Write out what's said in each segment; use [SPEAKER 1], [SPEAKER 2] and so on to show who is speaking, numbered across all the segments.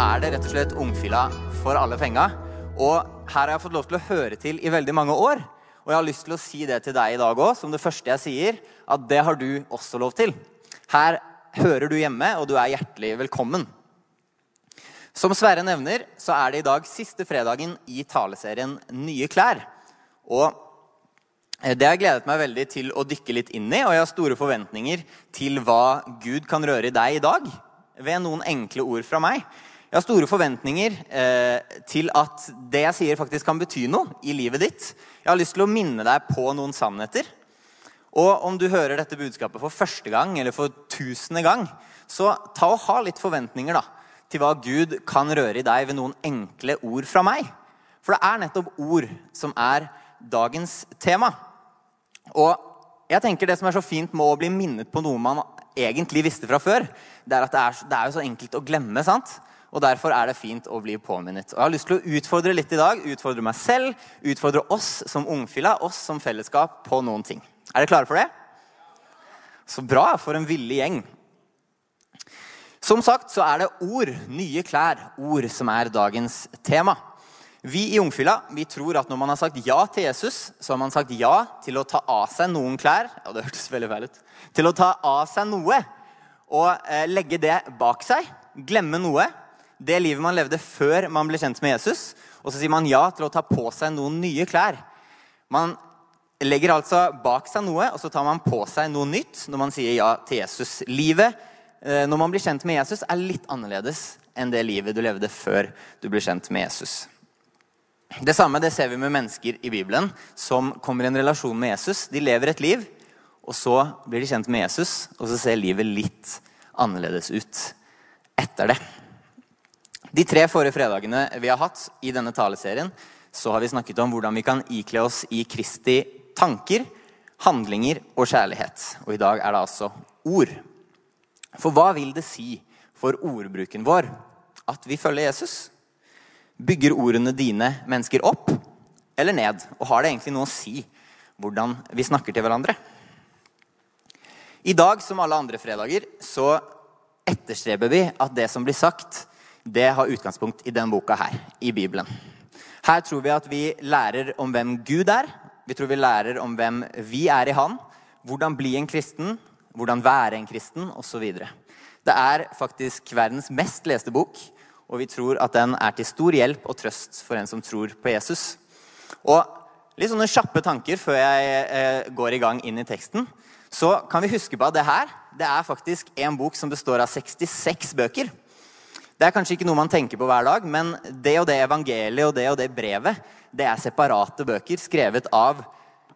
[SPEAKER 1] er det rett og slett ungfila for alle penga. Og her har jeg fått lov til å høre til i veldig mange år. Og jeg har lyst til å si det til deg i dag òg, som det første jeg sier, at det har du også lov til. Her hører du hjemme, og du er hjertelig velkommen. Som Sverre nevner, så er det i dag siste fredagen i taleserien Nye klær. Og det har jeg gledet meg veldig til å dykke litt inn i, og jeg har store forventninger til hva Gud kan røre i deg i dag, ved noen enkle ord fra meg. Jeg har store forventninger eh, til at det jeg sier, faktisk kan bety noe i livet ditt. Jeg har lyst til å minne deg på noen sannheter. Og om du hører dette budskapet for første gang eller for tusende gang, så ta og ha litt forventninger da, til hva Gud kan røre i deg ved noen enkle ord fra meg. For det er nettopp ord som er dagens tema. Og jeg tenker Det som er så fint med å bli minnet på noe man egentlig visste fra før, det er at det er, det er jo så enkelt å glemme. sant? Og Derfor er det fint å bli påminnet. Og Jeg har lyst til å utfordre litt i dag. Utfordre meg selv, utfordre oss som ungfilla, oss som fellesskap, på noen ting. Er dere klare for det? Så bra. For en villig gjeng. Som sagt så er det ord, nye klær, ord som er dagens tema. Vi i Ungfylla vi tror at når man har sagt ja til Jesus, så har man sagt ja til å ta av seg noen klær. Ja, det hørtes veldig feil ut. Til å ta av seg noe og eh, legge det bak seg. Glemme noe. Det livet man levde før man ble kjent med Jesus. Og så sier man ja til å ta på seg noen nye klær. Man legger altså bak seg noe, og så tar man på seg noe nytt når man sier ja til Jesus. Livet eh, når man blir kjent med Jesus, er litt annerledes enn det livet du levde før du ble kjent med Jesus. Det samme det ser vi med mennesker i Bibelen som kommer i en relasjon med Jesus. De lever et liv, og så blir de kjent med Jesus, og så ser livet litt annerledes ut etter det. De tre forrige fredagene vi har hatt i denne taleserien, så har vi snakket om hvordan vi kan ikle oss i Kristi tanker, handlinger og kjærlighet. Og i dag er det altså ord. For hva vil det si for ordbruken vår at vi følger Jesus? Bygger ordene dine mennesker opp eller ned? Og har det egentlig noe å si hvordan vi snakker til hverandre? I dag, som alle andre fredager, så etterstreber vi at det som blir sagt, det har utgangspunkt i denne boka her, i Bibelen. Her tror vi at vi lærer om hvem Gud er. Vi tror vi lærer om hvem vi er i Han. Hvordan bli en kristen, hvordan være en kristen, osv. Det er faktisk verdens mest leste bok og vi tror at den er til stor hjelp og trøst for en som tror på Jesus. Og litt sånne kjappe tanker før jeg eh, går i gang inn i teksten. Så kan vi huske på at det her det er faktisk en bok som består av 66 bøker. Det er kanskje ikke noe man tenker på hver dag, men det og det evangeliet og det og det brevet det er separate bøker skrevet av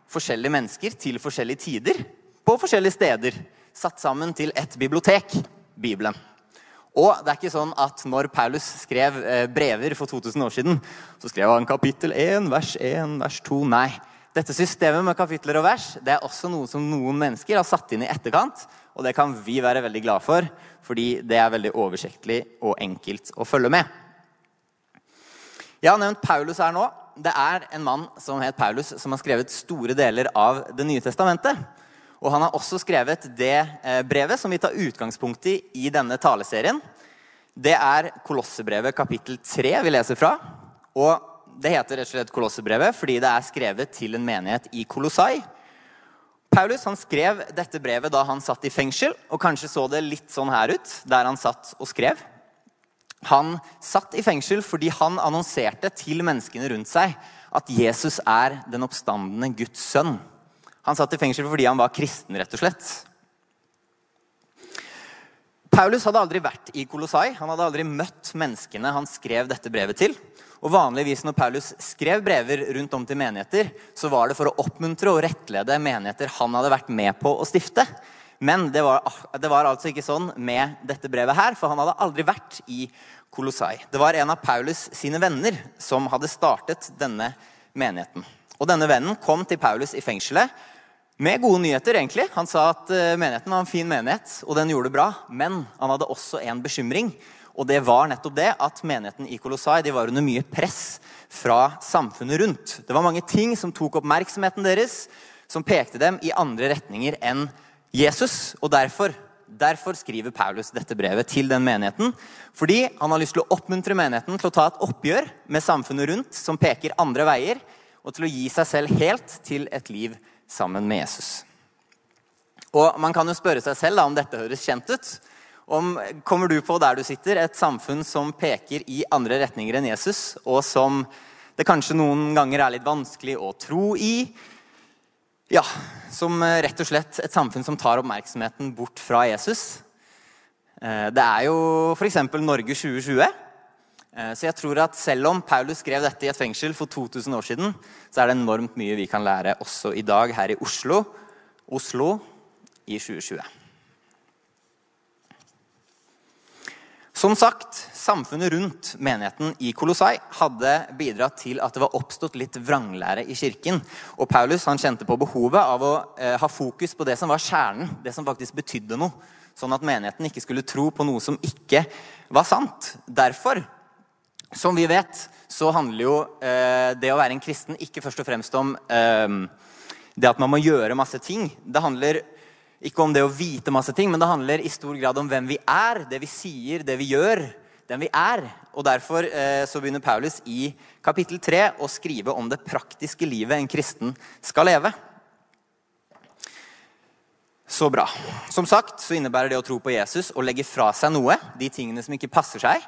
[SPEAKER 1] forskjellige mennesker til forskjellige tider på forskjellige steder. Satt sammen til ett bibliotek, Bibelen. Og det er ikke sånn at når Paulus skrev eh, brever for 2000 år siden, så skrev han kapittel 1, vers 1, vers 2. Nei. Dette systemet med kapitler og vers det er også noe som noen mennesker har satt inn i etterkant. Og det kan vi være veldig glad for, fordi det er veldig oversiktlig og enkelt å følge med. Jeg har nevnt Paulus her nå. Det er en mann som het Paulus, som har skrevet store deler av Det nye testamentet. Og han har også skrevet det eh, brevet som vi tar utgangspunkt i i denne taleserien. Det er Kolossebrevet kapittel 3 vi leser fra. Og det heter rett og slett Kolossebrevet fordi det er skrevet til en menighet i Kolossai. Paulus han skrev dette brevet da han satt i fengsel, og kanskje så det litt sånn her ut der han satt og skrev. Han satt i fengsel fordi han annonserte til menneskene rundt seg at Jesus er den oppstandende Guds sønn. Han satt i fengsel fordi han var kristen, rett og slett. Paulus hadde aldri vært i Kolossai. Han hadde aldri møtt menneskene han skrev dette brevet til. Og vanligvis Når Paulus skrev brever rundt om til menigheter, så var det for å oppmuntre og rettlede menigheter han hadde vært med på å stifte. Men det var, det var altså ikke sånn med dette brevet her, for han hadde aldri vært i Kolossai. Det var en av Paulus sine venner som hadde startet denne menigheten. Og denne vennen kom til Paulus i fengselet med gode nyheter, egentlig. Han sa at eh, menigheten var en fin menighet, og den gjorde det bra. Men han hadde også en bekymring, og det var nettopp det at menigheten i Kolossai de var under mye press fra samfunnet rundt. Det var mange ting som tok oppmerksomheten deres, som pekte dem i andre retninger enn Jesus. Og derfor Derfor skriver Paulus dette brevet til den menigheten. Fordi han har lyst til å oppmuntre menigheten til å ta et oppgjør med samfunnet rundt som peker andre veier, og til å gi seg selv helt til et liv sammen med Jesus. Og Man kan jo spørre seg selv da, om dette høres kjent ut. Om, kommer du på der du sitter, et samfunn som peker i andre retninger enn Jesus, og som det kanskje noen ganger er litt vanskelig å tro i? Ja, som eh, rett og slett et samfunn som tar oppmerksomheten bort fra Jesus. Eh, det er jo f.eks. Norge 2020. Eh, så jeg tror at selv om Paulus skrev dette i et fengsel for 2000 år siden, så er det enormt mye vi kan lære også i dag her i Oslo, Oslo i 2020. Som sagt, samfunnet rundt menigheten i Kolossai hadde bidratt til at det var oppstått litt vranglære i kirken. Og Paulus han kjente på behovet av å eh, ha fokus på det som var kjernen, det som faktisk betydde noe. Sånn at menigheten ikke skulle tro på noe som ikke var sant. Derfor, som vi vet, så handler jo eh, det å være en kristen ikke først og fremst om eh, det at man må gjøre masse ting. Det handler ikke om det å vite masse ting, men det handler i stor grad om hvem vi er, det vi sier, det vi gjør, den vi er. Og Derfor eh, så begynner Paulus i kapittel 3 å skrive om det praktiske livet en kristen skal leve. Så bra. Som sagt så innebærer det å tro på Jesus å legge fra seg noe, de tingene som ikke passer seg,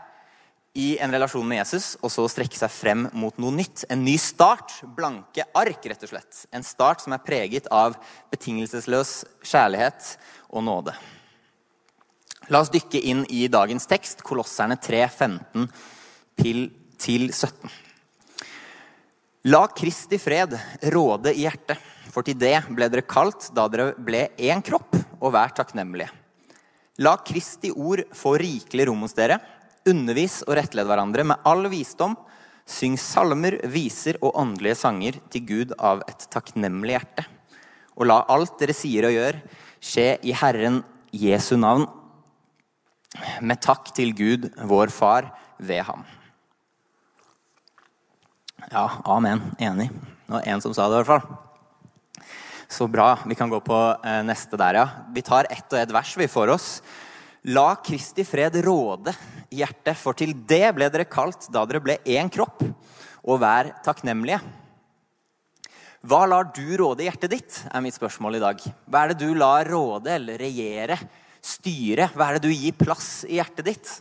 [SPEAKER 1] i en relasjon med Jesus, og så strekke seg frem mot noe nytt. En ny start. Blanke ark, rett og slett. En start som er preget av betingelsesløs kjærlighet og nåde. La oss dykke inn i dagens tekst, Kolosserne 3, 15 til 17. La Kristi fred råde i hjertet, for til det ble dere kalt da dere ble én kropp, og vær takknemlige. La Kristi ord få rikelig rom hos dere Undervis og rettled hverandre med all visdom. Syng salmer, viser og åndelige sanger til Gud av et takknemlig hjerte. Og la alt dere sier og gjør, skje i Herren Jesu navn, med takk til Gud, vår Far, ved ham. Ja, amen. Enig. Det var én som sa det, i hvert fall. Så bra. Vi kan gå på eh, neste der, ja. Vi tar ett og ett vers vi får oss. La Kristi fred råde i hjertet, for til det ble dere kalt da dere ble én kropp, og vær takknemlige. Hva lar du råde i hjertet ditt, er mitt spørsmål i dag. Hva er det du lar råde eller regjere, styre? Hva er det du gir plass i hjertet ditt?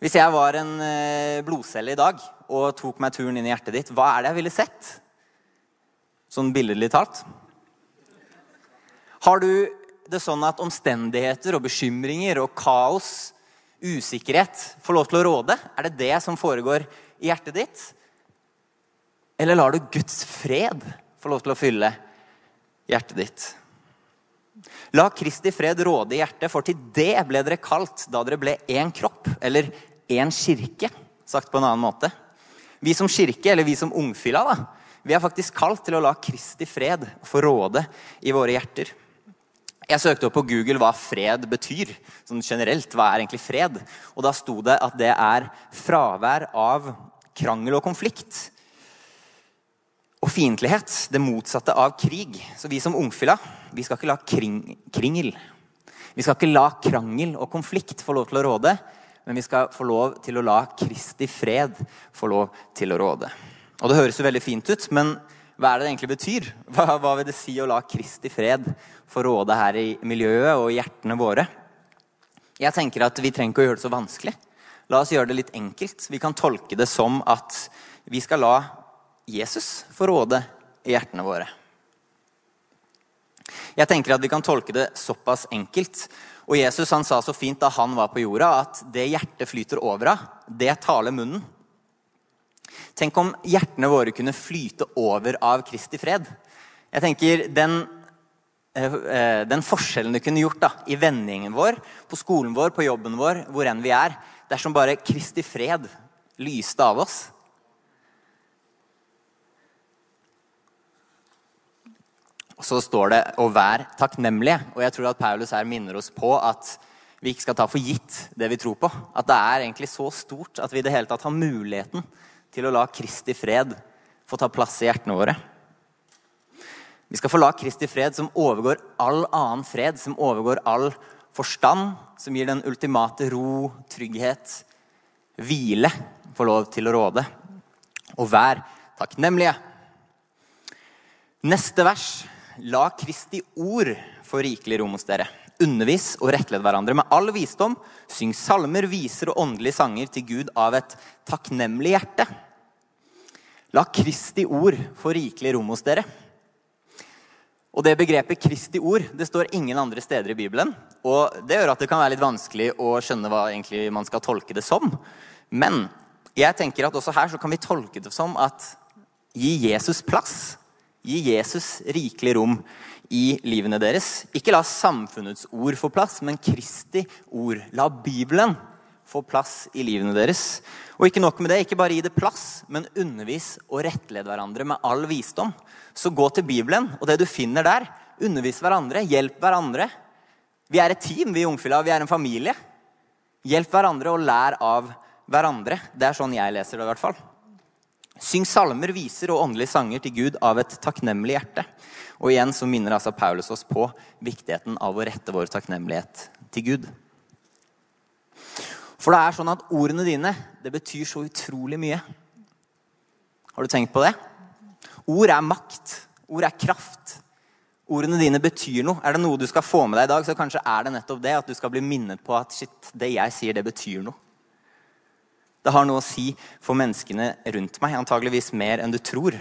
[SPEAKER 1] Hvis jeg var en eh, blodcelle i dag og tok meg turen inn i hjertet ditt, hva er det jeg ville sett? Sånn billedlig talt. Har du det sånn at omstendigheter og bekymringer og kaos, usikkerhet, får lov til å råde? Er det det som foregår i hjertet ditt? Eller lar du Guds fred få lov til å fylle hjertet ditt? La Kristi fred råde i hjertet, for til det ble dere kalt da dere ble én kropp, eller én kirke, sagt på en annen måte. Vi som kirke, eller vi som ungfylla, da, vi er faktisk kalt til å la Kristi fred få råde i våre hjerter. Jeg søkte opp på Google hva fred betyr. sånn generelt, Hva er egentlig fred? Og Da sto det at det er fravær av krangel og konflikt. Og fiendtlighet. Det motsatte av krig. Så vi som ungfylla vi skal ikke la kring, kringel Vi skal ikke la krangel og konflikt få lov til å råde, men vi skal få lov til å la Kristi fred få lov til å råde. Og Det høres jo veldig fint ut, men hva er det det egentlig betyr? Hva, hva vil det si å la Kristi fred få råde her i miljøet og hjertene våre? Jeg tenker at Vi trenger ikke å gjøre det så vanskelig. La oss gjøre det litt enkelt. Vi kan tolke det som at vi skal la Jesus få råde i hjertene våre. Jeg tenker at Vi kan tolke det såpass enkelt. Og Jesus han sa så fint da han var på jorda, at det hjertet flyter over av, det taler munnen. Tenk om hjertene våre kunne flyte over av Kristi fred. Jeg tenker Den, eh, eh, den forskjellen det kunne gjort da, i vennegjengen vår, på skolen vår, på jobben vår, hvor enn vi er, dersom bare Kristi fred lyste av oss. Og så står det 'å være takknemlige'. Og jeg tror at Paulus her minner oss på at vi ikke skal ta for gitt det vi tror på. At det er egentlig så stort at vi i det hele tatt har muligheten til å la Kristi fred få ta plass i hjertene våre. Vi skal få la Kristi fred, som overgår all annen fred, som overgår all forstand, som gir den ultimate ro, trygghet, hvile, få lov til å råde. Og vær takknemlige. Neste vers. La Kristi ord få rikelig rom hos dere. Undervis og rettled hverandre med all visdom. Syng salmer, viser og åndelige sanger til Gud av et takknemlig hjerte. La Kristi ord få rikelig rom hos dere. Og det begrepet Kristi ord det står ingen andre steder i Bibelen. Og det gjør at det kan være litt vanskelig å skjønne hva man skal tolke det som. Men jeg tenker at også her så kan vi tolke det som at gi Jesus plass. Gi Jesus rikelig rom i livene deres. Ikke la samfunnets ord få plass, men Kristi ord. La Bibelen få plass i livene deres. Og ikke nok med det, ikke bare gi det plass, men undervis og rettled hverandre med all visdom. Så gå til Bibelen, og det du finner der, undervis hverandre, hjelp hverandre. Vi er et team, vi i Ungfylla. Vi er en familie. Hjelp hverandre og lær av hverandre. Det er sånn jeg leser det, i hvert fall. Syng salmer, viser og åndelige sanger til Gud av et takknemlig hjerte. Og igjen så minner altså Paulus oss på viktigheten av å rette vår takknemlighet til Gud. For det er sånn at ordene dine det betyr så utrolig mye. Har du tenkt på det? Ord er makt. Ord er kraft. Ordene dine betyr noe. Er det noe du skal få med deg i dag, så kanskje er det nettopp det at du skal bli minnet på at shit, det jeg sier, det betyr noe. Det har noe å si for menneskene rundt meg, antageligvis mer enn du tror.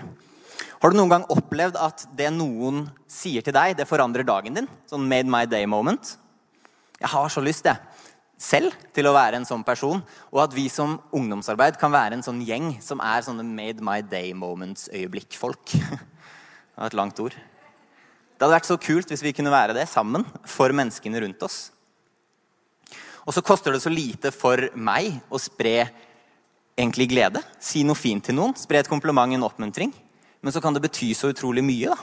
[SPEAKER 1] Har du noen gang opplevd at det noen sier til deg, det forandrer dagen din? Sånn made my day moment. Jeg har så lyst, jeg selv til å være en sånn person, og at vi som ungdomsarbeid kan være en sånn gjeng som er sånne made my day moments-øyeblikk-folk. Det var et langt ord. Det hadde vært så kult hvis vi kunne være det sammen for menneskene rundt oss. Og så koster det så lite for meg å spre egentlig glede. Si noe fint til noen. Spre et kompliment, en oppmuntring. Men så kan det bety så utrolig mye. da.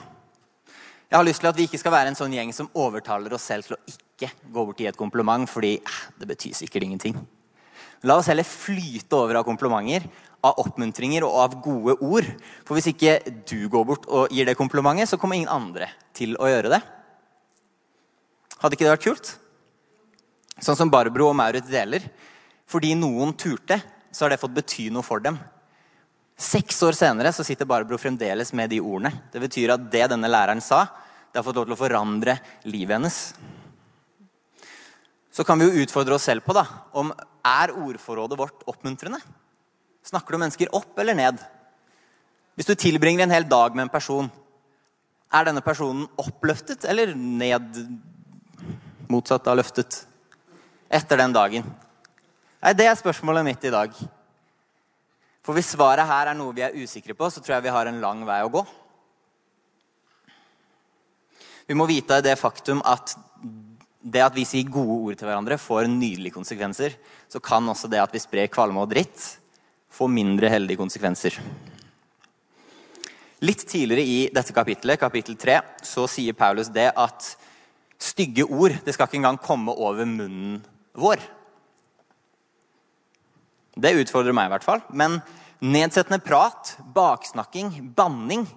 [SPEAKER 1] Jeg har lyst til at vi ikke skal være en sånn gjeng som overtaler oss selv til å ikke gå bort gi et kompliment, fordi eh, det betyr sikkert ingenting. La oss heller flyte over av komplimenter, av oppmuntringer og av gode ord. For hvis ikke du går bort og gir det komplimentet, så kommer ingen andre til å gjøre det. Hadde ikke det vært kult? Sånn som Barbro og Maurit deler. Fordi noen turte, så har det fått bety noe for dem. Seks år senere så sitter Barbro fremdeles med de ordene. Det betyr at det denne læreren sa, det har fått lov til å forandre livet hennes. Så kan vi jo utfordre oss selv på da, om er ordforrådet vårt oppmuntrende. Snakker du mennesker opp eller ned? Hvis du tilbringer en hel dag med en person, er denne personen oppløftet eller ned motsatt av løftet etter den dagen? Nei, Det er spørsmålet mitt i dag. For hvis svaret her er noe vi er usikre på, så tror jeg vi har en lang vei å gå. Vi må vite det faktum at det at vi sier gode ord til hverandre, får nydelige konsekvenser. Så kan også det at vi sprer kvalme og dritt, få mindre heldige konsekvenser. Litt tidligere i dette kapittelet, kapittel 3, så sier Paulus det at stygge ord det skal ikke engang komme over munnen vår. Det utfordrer meg i hvert fall. Men nedsettende prat, baksnakking, banning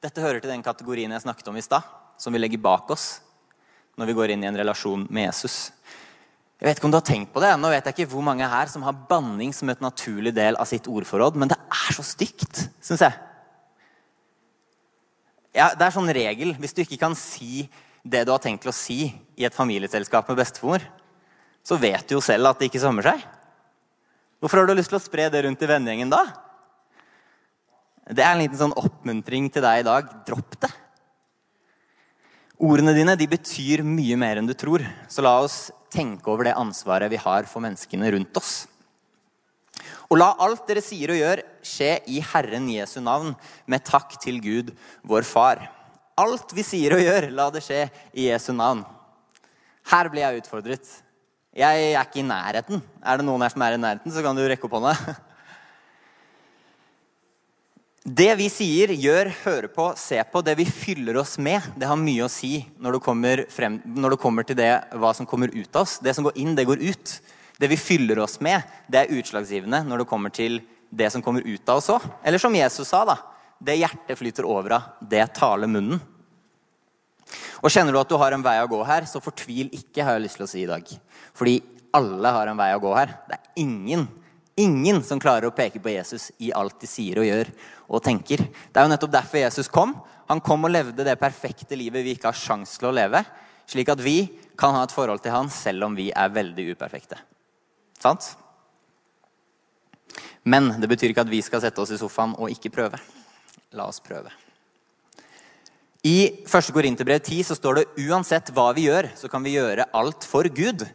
[SPEAKER 1] Dette hører til den kategorien jeg snakket om i stad, som vi legger bak oss når vi går inn i en relasjon med Jesus. Jeg vet ikke om du har tenkt på det, Nå vet jeg ikke hvor mange her som har banning som et naturlig del av sitt ordforråd, men det er så stygt, syns jeg. Ja, det er sånn regel. Hvis du ikke kan si det du har tenkt til å si i et familieselskap med bestemor, så vet du jo selv at det ikke sømmer seg. Hvorfor har du lyst til å spre det rundt i vennegjengen da? Det er en liten sånn oppmuntring til deg i dag. Dropp det. Ordene dine de betyr mye mer enn du tror. Så la oss tenke over det ansvaret vi har for menneskene rundt oss. Og la alt dere sier og gjør, skje i Herren Jesu navn, med takk til Gud, vår Far. Alt vi sier og gjør, la det skje i Jesu navn. Her blir jeg utfordret. Jeg er ikke i nærheten. Er det noen her som er i nærheten, så kan du rekke opp hånda. Det vi sier, gjør, hører på, ser på, det vi fyller oss med, det har mye å si når det kommer, frem, når det kommer til det, hva som kommer ut av oss. Det som går inn, det går ut. Det vi fyller oss med, det er utslagsgivende når det kommer til det som kommer ut av oss òg. Eller som Jesus sa, da. Det hjertet flyter over av, det taler munnen. Og kjenner du at du har en vei å gå her, så fortvil ikke, har jeg lyst til å si i dag. Fordi alle har en vei å gå her. Det er ingen, ingen som klarer å peke på Jesus i alt de sier og gjør og tenker. Det er jo nettopp derfor Jesus kom. Han kom og levde det perfekte livet vi ikke har sjans til å leve. Slik at vi kan ha et forhold til han selv om vi er veldig uperfekte. Sant? Men det betyr ikke at vi skal sette oss i sofaen og ikke prøve. La oss prøve. I 1. Korinterbrev 10 så står det uansett hva vi gjør, så kan vi gjøre alt for Gud.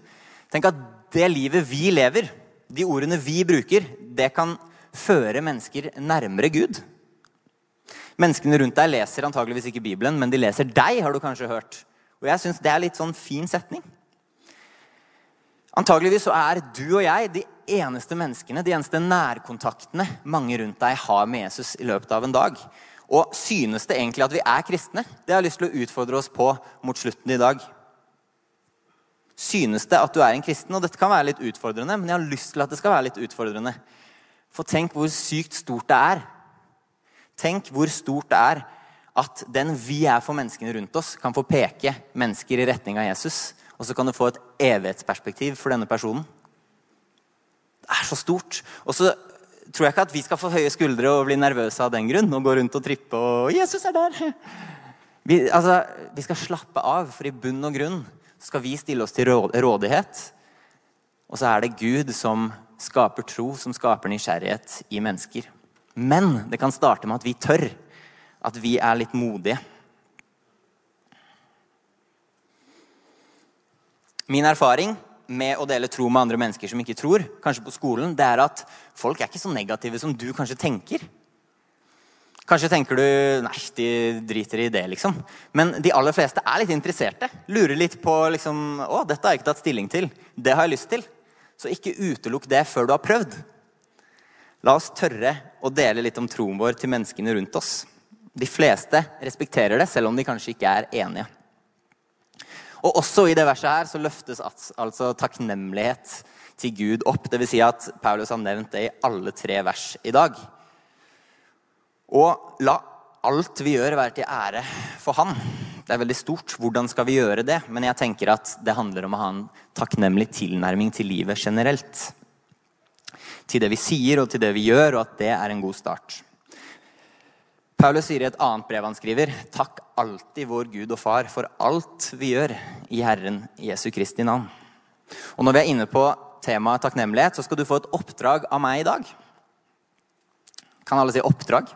[SPEAKER 1] Tenk at det livet vi lever, de ordene vi bruker, det kan føre mennesker nærmere Gud. Menneskene rundt deg leser antageligvis ikke Bibelen, men de leser deg, har du kanskje hørt. Og jeg syns det er litt sånn fin setning. Antageligvis så er du og jeg de eneste menneskene, de eneste nærkontaktene mange rundt deg har med Jesus i løpet av en dag. Og synes det egentlig at vi er kristne? Det har jeg lyst til å utfordre oss på mot slutten i dag. Synes det at du er en kristen? Og dette kan være litt utfordrende, men jeg har lyst til at det skal være litt utfordrende. For tenk hvor sykt stort det er. Tenk hvor stort det er at den vi er for menneskene rundt oss, kan få peke mennesker i retning av Jesus. Og så kan du få et evighetsperspektiv for denne personen. Det er så stort. Og så tror jeg ikke at vi skal få høye skuldre og bli nervøse av den grunn. Og gå rundt og trippe og 'Jesus er der'. Vi, altså, vi skal slappe av, for i bunn og grunn skal vi stille oss til rådighet. Og så er det Gud som skaper tro, som skaper nysgjerrighet i mennesker. Men det kan starte med at vi tør at vi er litt modige. Min erfaring med å dele tro med andre mennesker som ikke tror, kanskje på skolen, det er at folk er ikke så negative som du kanskje tenker. Kanskje tenker du nei, de driter i det, liksom. Men de aller fleste er litt interesserte. Lurer litt på liksom, å, dette har jeg ikke tatt stilling til. Det har jeg lyst til. Så ikke utelukk det før du har prøvd. La oss tørre å dele litt om troen vår til menneskene rundt oss. De fleste respekterer det, selv om de kanskje ikke er enige. Og også i det verset her så løftes altså takknemlighet til Gud opp. Dvs. Si at Paulus har nevnt det i alle tre vers i dag. Og la alt vi gjør, være til ære for Han. Det er veldig stort. Hvordan skal vi gjøre det? Men jeg tenker at det handler om å ha en takknemlig tilnærming til livet generelt. Til det vi sier og til det vi gjør, og at det er en god start. Paulus sier i et annet brev han skriver.: Takk alltid vår Gud og Far for alt vi gjør i Herren Jesu Kristi navn. Og når vi er inne på temaet takknemlighet, så skal du få et oppdrag av meg i dag. Kan alle si oppdrag?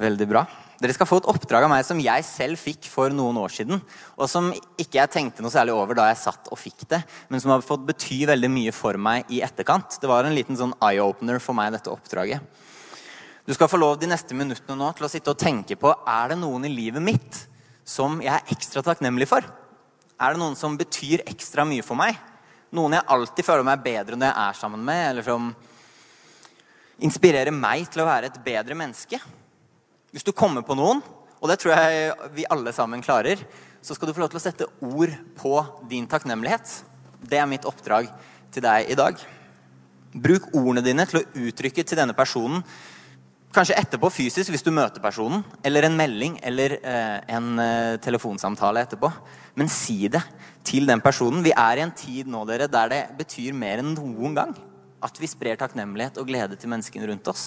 [SPEAKER 1] Veldig bra. Dere skal få et oppdrag av meg som jeg selv fikk for noen år siden. Og som ikke jeg tenkte noe særlig over da jeg satt og fikk det, men som har fått bety veldig mye for meg i etterkant. Det var en liten sånn eye-opener for meg, dette oppdraget. Du skal få lov de neste minuttene nå til å sitte og tenke på er det noen i livet mitt som jeg er ekstra takknemlig for. Er det noen som betyr ekstra mye for meg? Noen jeg alltid føler meg bedre når jeg er sammen med, eller som inspirerer meg til å være et bedre menneske? Hvis du kommer på noen, og det tror jeg vi alle sammen klarer, så skal du få lov til å sette ord på din takknemlighet. Det er mitt oppdrag til deg i dag. Bruk ordene dine til å uttrykke til denne personen Kanskje etterpå fysisk hvis du møter personen, eller en melding eller eh, en eh, telefonsamtale etterpå. Men si det til den personen. Vi er i en tid nå dere, der det betyr mer enn noen gang at vi sprer takknemlighet og glede til menneskene rundt oss.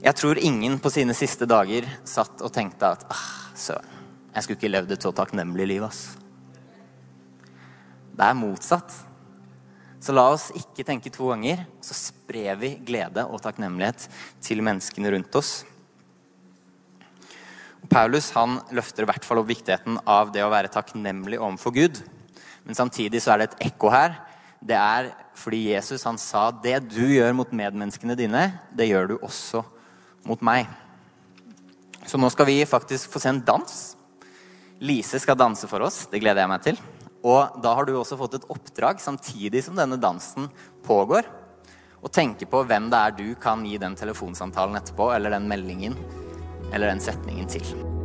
[SPEAKER 1] Jeg tror ingen på sine siste dager satt og tenkte at ah, søren, jeg skulle ikke levd et så takknemlig liv. ass. Det er motsatt. Så la oss ikke tenke to ganger. Så sprer vi glede og takknemlighet til menneskene rundt oss. Paulus han løfter i hvert fall opp viktigheten av det å være takknemlig overfor Gud. Men samtidig så er det et ekko her. Det er fordi Jesus han sa det du gjør mot medmenneskene dine, det gjør du også mot meg. Så nå skal vi faktisk få se en dans. Lise skal danse for oss. Det gleder jeg meg til. Og da har du også fått et oppdrag samtidig som denne dansen pågår. Og tenke på hvem det er du kan gi den telefonsamtalen etterpå, eller den meldingen eller den setningen til.